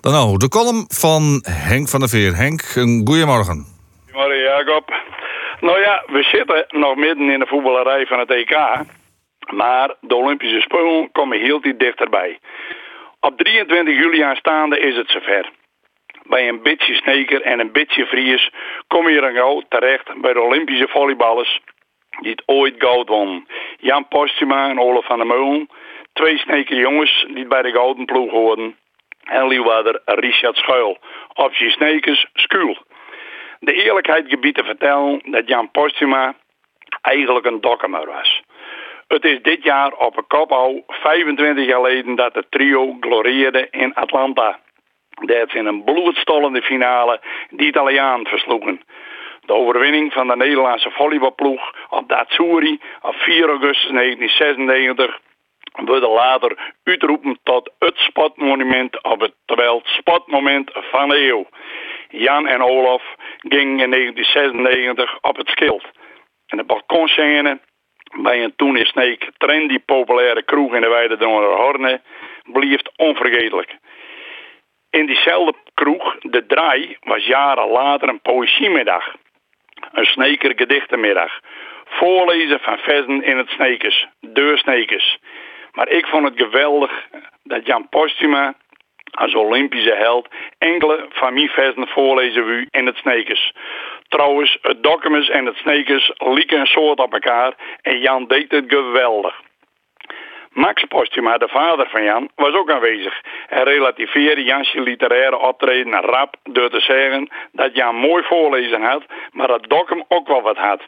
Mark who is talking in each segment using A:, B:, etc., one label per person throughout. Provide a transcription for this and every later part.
A: Dan nou, de column van Henk van der Veer. Henk, een goeiemorgen.
B: Goedemorgen, Jacob. Nou ja, we zitten nog midden in de voetballerij van het EK. Maar de Olympische Spelen komen heel dichterbij. Op 23 juli aanstaande is het zover. Bij een beetje sneker en een beetje vries kom je dan gauw terecht bij de Olympische volleyballers die het ooit goud won. Jan Postuma en Olaf van der Meulen. Twee sneker jongens die bij de gouden ploeg hoorden. En Leeuwarder Richard Schuil. Of je snekers. De eerlijkheid gebied te vertellen dat Jan Postuma eigenlijk een dokkemer was. Het is dit jaar op een kop al 25 jaar geleden dat het trio gloreerde in Atlanta. Dat in een bloedstollende finale de Italiaan versloegen. De overwinning van de Nederlandse volleybalploeg op Datsuri op 4 augustus 1996 wordt later uitroepen tot het spotmonument of het, terwijl spotmoment van de eeuw. Jan en Olaf gingen in 1996 op het schild. En de balkonscène bij een toen in Sneek trendy populaire kroeg in de Weide Horne bleef onvergetelijk. In diezelfde kroeg, de Draai, was jaren later een poëziemiddag. Een sneker gedichtenmiddag. Voorlezen van versen in het Snekers, Snekers. Maar ik vond het geweldig dat Jan Postuma als Olympische held enkele versen voorlezen u in het Snekers. Trouwens, het Dokkemus en het Snekers lieken een soort op elkaar en Jan deed het geweldig. Max Postuma, de vader van Jan, was ook aanwezig. Hij relativeerde Jans literaire optreden rap door te zeggen dat Jan mooi voorlezen had, maar dat Dokkum ook wel wat had.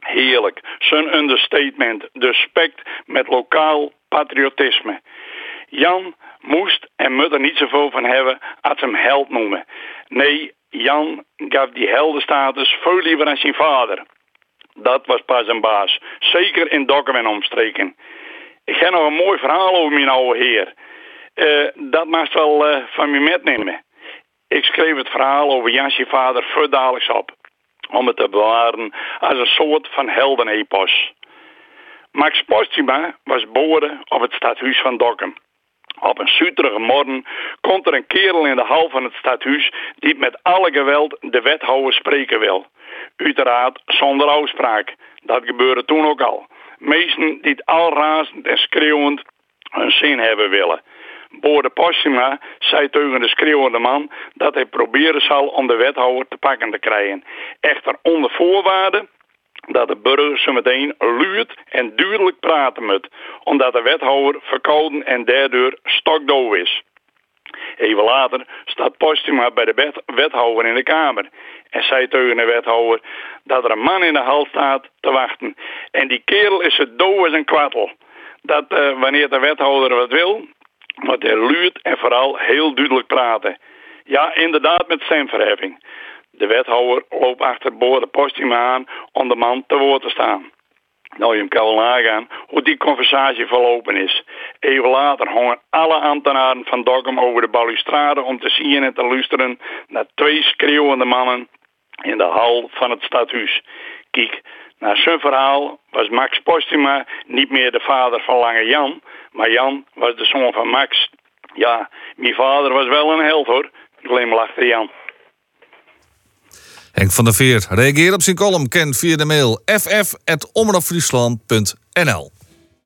B: Heerlijk, zijn understatement, de spect met lokaal patriotisme. Jan moest en moet er niet zoveel van hebben als hem held noemen. Nee, Jan gaf die heldenstatus veel liever aan zijn vader. Dat was pas een baas, zeker in Dokkum en omstreken. Ik heb nog een mooi verhaal over mijn oude heer. Uh, dat mag wel uh, van me metnemen. Ik schreef het verhaal over Jansje vader voor op. Om het te bewaren als een soort van heldenepos. Max Postuma was geboren op het stadhuis van Dokkum. Op een zuterige morgen komt er een kerel in de hal van het stadhuis die met alle geweld de wethouder spreken wil. Uiteraard zonder uitspraak. Dat gebeurde toen ook al. Meesten die al razend en schreeuwend hun zin hebben willen. Boorde Postuma zei tegen de schreeuwende man dat hij proberen zal om de wethouder te pakken te krijgen. Echter onder voorwaarde dat de burger zo meteen en duidelijk praten moet, omdat de wethouder verkouden en daardoor stokdoof is. Even later staat Postuma bij de wethouder in de kamer en zei tegen de wethouder dat er een man in de hal staat te wachten. En die kerel is zo doof als een kwartel. Dat uh, wanneer de wethouder wat wil, moet hij luid en vooral heel duidelijk praten. Ja, inderdaad met stemverheffing. De wethouder loopt achter Boorde Postuma aan om de man te woord te staan. Nou, je kan wel nagaan hoe die conversatie verlopen is. Even later hongen alle ambtenaren van Dokkum over de balustrade om te zien en te luisteren naar twee schreeuwende mannen in de hal van het stadhuis. Kijk, naar zijn verhaal was Max Postuma niet meer de vader van Lange Jan, maar Jan was de zoon van Max. Ja, mijn vader was wel een held hoor, glimlachte Jan.
A: Henk van der Veer reageer op zijn column. Ken via de mail ff.omroepfriesland.nl